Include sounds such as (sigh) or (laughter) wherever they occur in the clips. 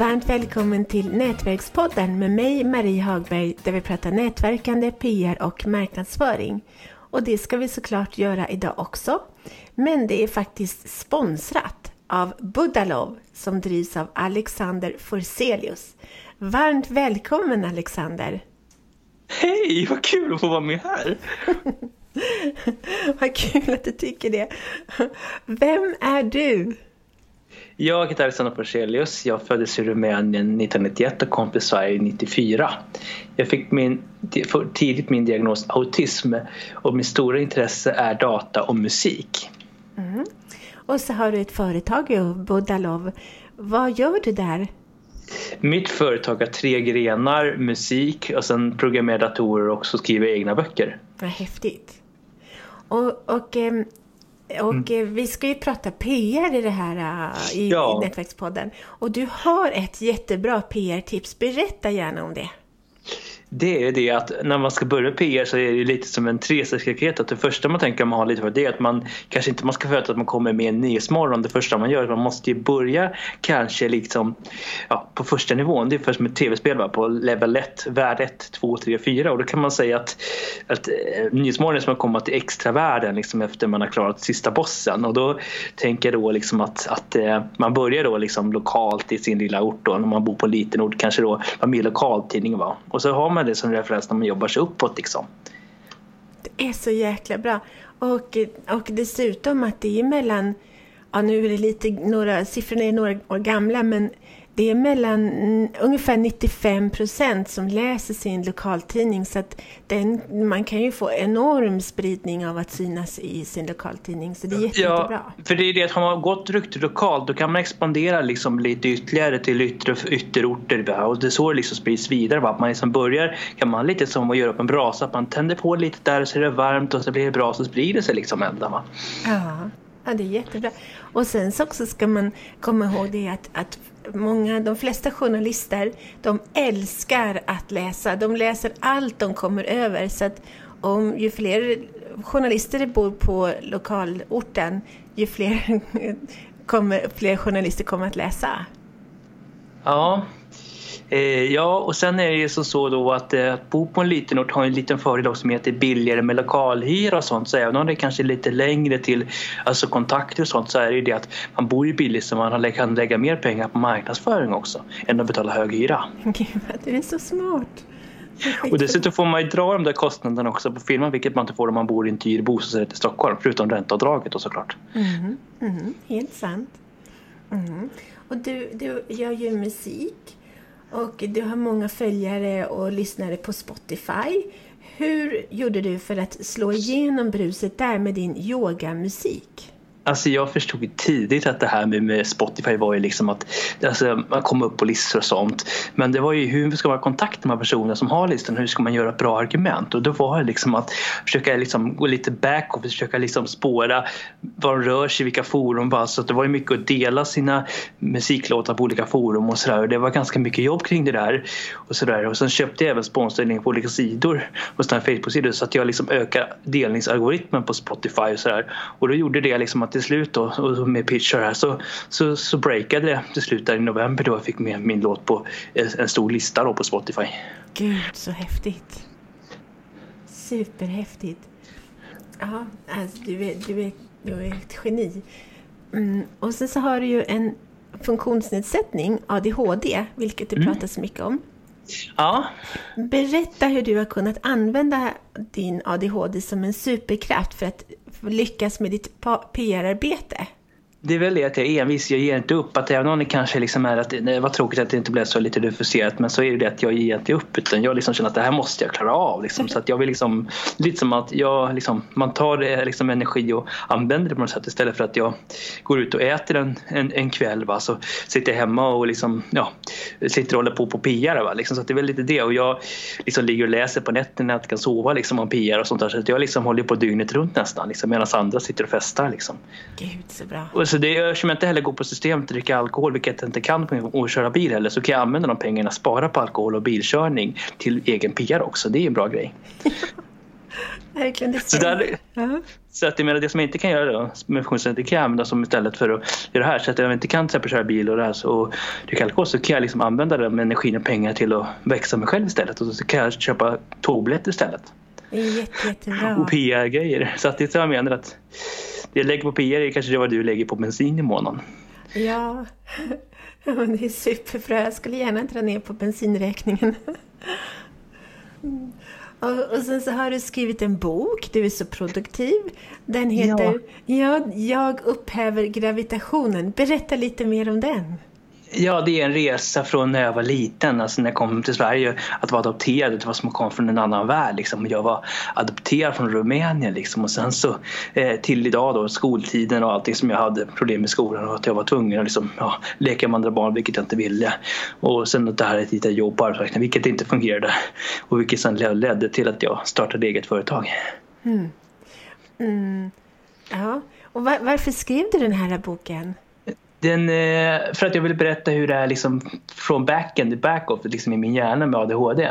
Varmt välkommen till Nätverkspodden med mig Marie Hagberg där vi pratar nätverkande, PR och marknadsföring. Och det ska vi såklart göra idag också. Men det är faktiskt sponsrat av Budalov som drivs av Alexander Forselius. Varmt välkommen Alexander! Hej, vad kul att få vara med här! (laughs) vad kul att du tycker det! Vem är du? Jag heter Alexander Forselius. Jag föddes i Rumänien 1991 och kom till Sverige 1994. Jag fick min, tidigt min diagnos autism och mitt stora intresse är data och musik. Mm. Och så har du ett företag, Budalov. Vad gör du där? Mitt företag har tre grenar, musik och sen programmerar datorer och så skriver egna böcker. Vad häftigt. Och, och ehm, och mm. vi ska ju prata PR i det här äh, i, ja. i Nätverkspodden. Och du har ett jättebra PR-tips. Berätta gärna om det det är det att när man ska börja PR så är det lite som en trestegsraket. Att det första man tänker man har lite för det är att man kanske inte man ska förvänta att man kommer med en nyhetsmorgon det första man gör. Man måste ju börja kanske liksom ja, på första nivån. Det är först med tv-spel va? på level 1, värld 1, 2, 3, 4 och då kan man säga att, att eh, nyhetsmorgon är som att komma till extra världen liksom efter man har klarat sista bossen och då tänker jag då liksom att, att eh, man börjar då liksom lokalt i sin lilla ort då, när man bor på en liten ort kanske då man med lokaltidning va? och så har man det som referens när man jobbar sig uppåt liksom. Det är så jäkla bra. Och, och dessutom att det är mellan, ja nu är det lite, några, siffrorna är några år gamla, men det är mellan ungefär 95 procent som läser sin lokaltidning så att den, man kan ju få enorm spridning av att synas i sin lokaltidning så det är jätte, ja, jättebra. för det är det att har man gått rykte lokalt då kan man expandera liksom lite ytterligare till yttre, ytterorter och det är så det liksom sprids vidare. Va? Att man liksom börjar kan man lite som att göra upp en brasa, att man tänder på lite där så är det varmt och så blir det bra så sprider det sig liksom ända. Va? Ja. Ja, det är jättebra. Och sen så också ska man komma ihåg det att, att många, de flesta journalister, de älskar att läsa. De läser allt de kommer över. Så att om ju fler journalister det bor på lokalorten, ju fler, (laughs) kommer, fler journalister kommer att läsa. Ja, ja, och sen är det ju som så då att, eh, att bo på en liten ort har en liten fördel också med att det är billigare med lokalhyra och sånt. Så även om det kanske är lite längre till alltså kontakter och sånt så är det ju det att man bor ju billigt så man kan lägga mer pengar på marknadsföring också än att betala hög hyra. (laughs) Gud, du är så smart! Och dessutom får man ju dra de där kostnaderna också på firman vilket man inte får om man bor i en dyr bostadsrätt i Stockholm förutom ränteavdraget och såklart. Mm, mm, helt sant. Mm. Och du, du gör ju musik. Och du har många följare och lyssnare på Spotify. Hur gjorde du för att slå igenom bruset där med din yogamusik? Alltså jag förstod tidigt att det här med, Spotify var ju liksom att alltså, man kom upp på listor och sånt. Men det var ju hur ska man ha kontakt med personer som har listan? Hur ska man göra ett bra argument? Och då var det liksom att försöka liksom gå lite back och försöka liksom spåra var de rör sig, vilka forum var. Så det var ju mycket att dela sina musiklåtar på olika forum och sådär. Och det var ganska mycket jobb kring det där. Och, så där. och sen köpte jag även sponsring på olika sidor och Facebook-sidor så att jag liksom ökade delningsalgoritmen på Spotify och sådär. Och då gjorde det liksom att till slut då, och med pitchar här så, så, så breakade det till slut där i november då jag fick med min låt på en stor lista då på Spotify. Gud så häftigt. Superhäftigt. Ja, alltså, du, är, du, är, du är ett geni. Mm, och sen så har du ju en funktionsnedsättning, ADHD, vilket du mm. pratar så mycket om. Ja. Berätta hur du har kunnat använda din ADHD som en superkraft för att lyckas med ditt PR-arbete? Det är väl det att jag är envis, jag ger inte upp. Att även om det kanske liksom är att det var tråkigt att det inte blev så lite refuserat men så är det det att jag ger inte upp utan jag liksom känner att det här måste jag klara av. Liksom. Så att jag vill liksom, lite som att jag liksom, man tar liksom energi och använder det på något sätt istället för att jag går ut och äter en, en, en kväll va? så sitter jag hemma och liksom, ja, sitter och håller på på PR. Va? Liksom, så att det är väl lite det och jag liksom ligger och läser på nätterna när jag kan sova liksom, om PR och sånt där så att jag liksom håller på dygnet runt nästan liksom, medan andra sitter och festar. Liksom. Gud så bra. Och så det, eftersom jag inte heller går på systemet att dricka alkohol, vilket jag inte kan och köra bil heller, så kan jag använda de pengarna, spara på alkohol och bilkörning till egen PR också. Det är en bra grej. (laughs) Verkligen, det så där, Så att jag menar det som jag inte kan göra då med funktionsnedsättning kan jag använda som istället för att göra det här. Så att jag inte kan till exempel köra bil och det här så dricka alkohol så kan jag liksom använda den energin och pengar till att växa mig själv istället. Och så kan jag köpa tågbiljetter istället. Jätte, jättebra. Och PR-grejer. Så att det är så jag menar att det jag lägger på PR är kanske det vad du lägger på bensin i månaden. Ja, (laughs) det är superbra. Jag skulle gärna dra ner på bensinräkningen. (laughs) Och, och sen så har du skrivit en bok, du är så produktiv. Den heter ja. ja, Jag upphäver gravitationen. Berätta lite mer om den. Ja, det är en resa från när jag var liten, alltså när jag kom till Sverige, att vara adopterad. Det var som att komma från en annan värld. Liksom. Jag var adopterad från Rumänien liksom. och sen så eh, till idag då, skoltiden och allting som jag hade problem med skolan och att jag var tvungen att liksom, ja, leka med andra barn, vilket jag inte ville. Och sen att det här ett hitta jobb på arbetsmarknaden, vilket inte fungerade. Och vilket sen ledde till att jag startade eget företag. Mm. Mm. Ja, och var, varför skrev du den här boken? Den, eh, för att jag vill berätta hur det är liksom från back-end till back-off liksom i min hjärna med ADHD.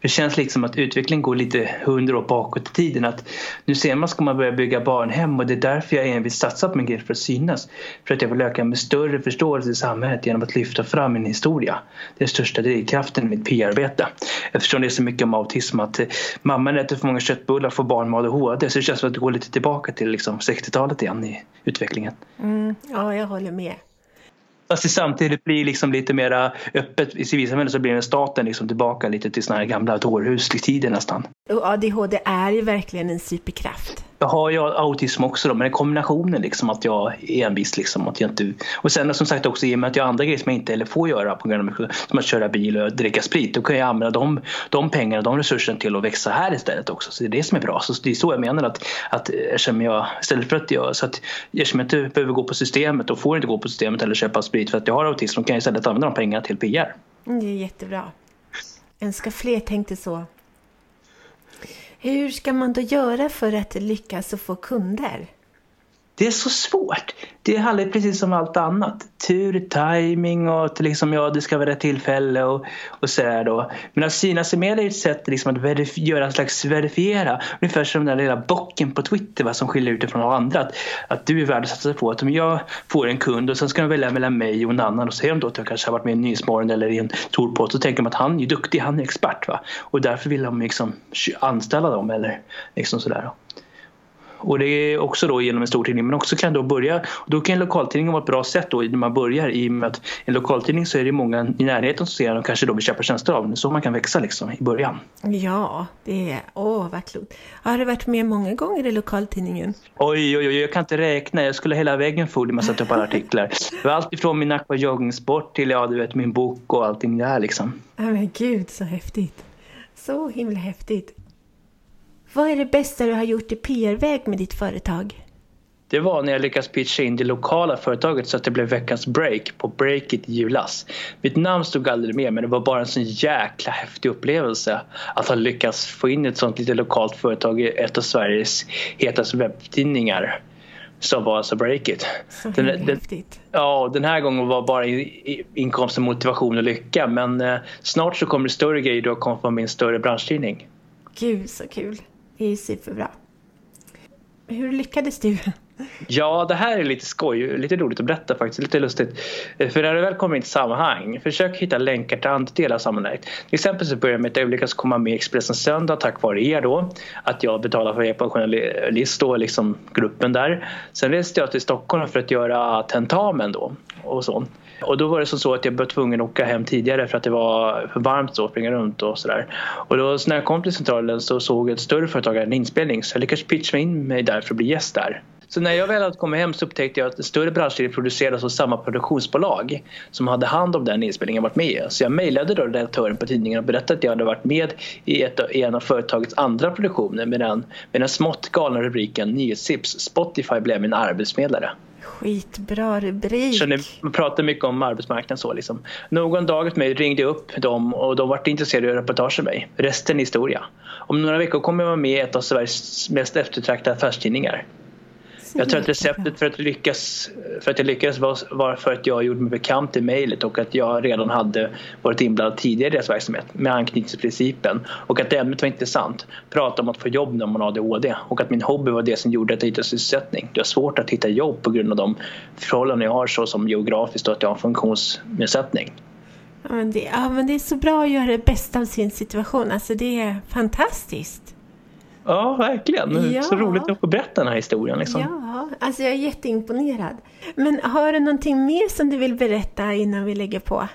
För det känns liksom att utvecklingen går lite hundra år bakåt i tiden. Att nu ser man ska man börja bygga barnhem och det är därför jag envist satsar på min grej för att synas. För att jag vill öka med större förståelse i samhället genom att lyfta fram min historia. Det är största drivkraften i mitt PR-arbete. Eftersom det är så mycket om autism att eh, mamman äter för många köttbullar får barn med ADHD så det känns som att det går lite tillbaka till liksom 60-talet igen i utvecklingen. Mm, ja, jag håller med. Fast det samtidigt blir liksom lite mer öppet i civilsamhället så blir staten liksom tillbaka lite till sådana här gamla dårhustider nästan. Och ADHD är ju verkligen en superkraft. Jag har ju autism också då, men kombinationen liksom att jag är envis liksom att jag inte... Och sen som sagt också i och med att jag har andra grejer som jag inte heller får göra på grund av som att köra bil och dricka sprit. Då kan jag använda de, de pengarna, de resurserna till att växa här istället också. Så det är det som är bra. Så det är så jag menar att, att eftersom jag, istället för att jag, så att eftersom jag inte behöver gå på systemet och får inte gå på systemet eller köpa sprit för att jag har autism, då kan jag istället använda de pengarna till PR. Mm, det är jättebra. Önskar fler tänkte så. Hur ska man då göra för att lyckas och få kunder? Det är så svårt. Det handlar precis som allt annat. Tur, timing och liksom, ja, det ska vara rätt tillfälle och, och sådär då. Men att synas i media är ett sätt liksom, att göra en slags verifiera. Ungefär som den där lilla bocken på Twitter va, som skiljer ut dig från alla andra. Att, att du är värd att satsa på. Att om jag får en kund och sen ska de välja mellan mig och en annan och säger de då att jag kanske har varit med i Nyhetsmorgon eller i en Torpod så tänker de att han är duktig, han är expert. Va? Och därför vill de liksom anställa dem eller liksom sådär. Då. Och det är också då genom en stor tidning men också kan då börja, då kan en lokaltidning vara ett bra sätt då när man börjar i och med att en lokaltidning så är det många i närheten som ser den och kanske då vill köpa tjänster av den. Så man kan växa liksom i början. Ja, det är, åh vad klokt. Har du varit med många gånger i lokaltidningen? Oj, oj, oj, jag kan inte räkna. Jag skulle hela väggen full sätta upp alla artiklar. Det var allt ifrån min aqua joggingsport till ja, du vet, min bok och allting där liksom. Ja men gud så häftigt. Så himla häftigt. Vad är det bästa du har gjort i PR-väg med ditt företag? Det var när jag lyckades pitcha in det lokala företaget så att det blev veckans break på Breakit i julas. Mitt namn stod aldrig med men det var bara en sån jäkla häftig upplevelse att ha lyckats få in ett sånt litet lokalt företag i ett av Sveriges hetaste webbtidningar som var alltså Breakit. Så den, den. Ja, den här gången var bara inkomsten motivation och lycka men eh, snart så kommer det större grejer då kommer från min större branschtidning. Gud så kul! Det är superbra. Hur lyckades du? Ja, det här är lite skoj, lite roligt att berätta faktiskt, lite lustigt. För när du väl kommer in i ett sammanhang, försök hitta länkar till andra delar av sammanhanget. Till exempel så börjar jag med att jag komma med i Expressen Söndag tack vare er då. Att jag betalar för er på journalist då, liksom gruppen där. Sen reste jag till Stockholm för att göra tentamen då och så. Och då var det så att jag var tvungen att åka hem tidigare för att det var för varmt så att springa runt och sådär. Och då så när jag kom till centralen så såg ett större företag en inspelning så jag lyckades pitcha in mig där för att bli gäst där. Så när jag väl hade kommit hem så upptäckte jag att en större branschserie producerades av samma produktionsbolag som hade hand om den inspelningen varit med. Så jag mejlade då redaktören på tidningen och berättade att jag hade varit med i, ett, i en av företagets andra produktioner med den, med den smått galna rubriken Nyhetstips Spotify blev min arbetsförmedlare. Skitbra rubrik. Så man pratar mycket om arbetsmarknaden så liksom. Någon dag efter mig ringde jag upp dem och de var intresserade av reportage med mig. Resten är historia. Om några veckor kommer jag vara med i ett av Sveriges mest eftertraktade affärstidningar. Jag tror att receptet för att lyckas för att jag lyckades var, var för att jag gjorde mig bekant i mejlet och att jag redan hade varit inblandad tidigare i deras verksamhet med anknytningsprincipen och att ämnet var intressant. Prata om att få jobb när man har ADHD och att min hobby var det som gjorde att jag hittade sysselsättning. Det är svårt att hitta jobb på grund av de förhållanden jag har såsom geografiskt och att jag har en funktionsnedsättning. Ja men, det, ja, men det är så bra att göra det bästa av sin situation. Alltså det är fantastiskt. Ja, verkligen. Ja. Så roligt att få berätta den här historien. Liksom. Ja, alltså jag är jätteimponerad. Men har du någonting mer som du vill berätta innan vi lägger på?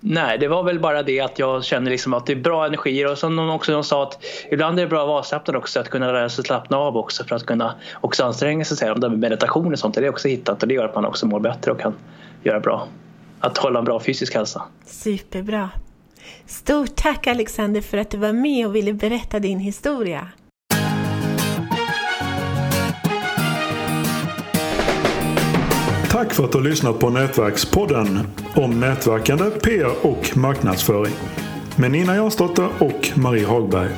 Nej, det var väl bara det att jag känner liksom att det är bra energier och som de också de sa att ibland är det bra att vara avslappnad också, att kunna lära sig slappna av också för att kunna också anstränga sig. Så det med meditation och sånt, det är också hittat och det gör att man också mår bättre och kan göra bra. Att hålla en bra fysisk hälsa. Superbra. Stort tack Alexander för att du var med och ville berätta din historia. Tack för att du har lyssnat på Nätverkspodden om nätverkande, PR och marknadsföring. Med Nina Jansdotter och Marie Hagberg.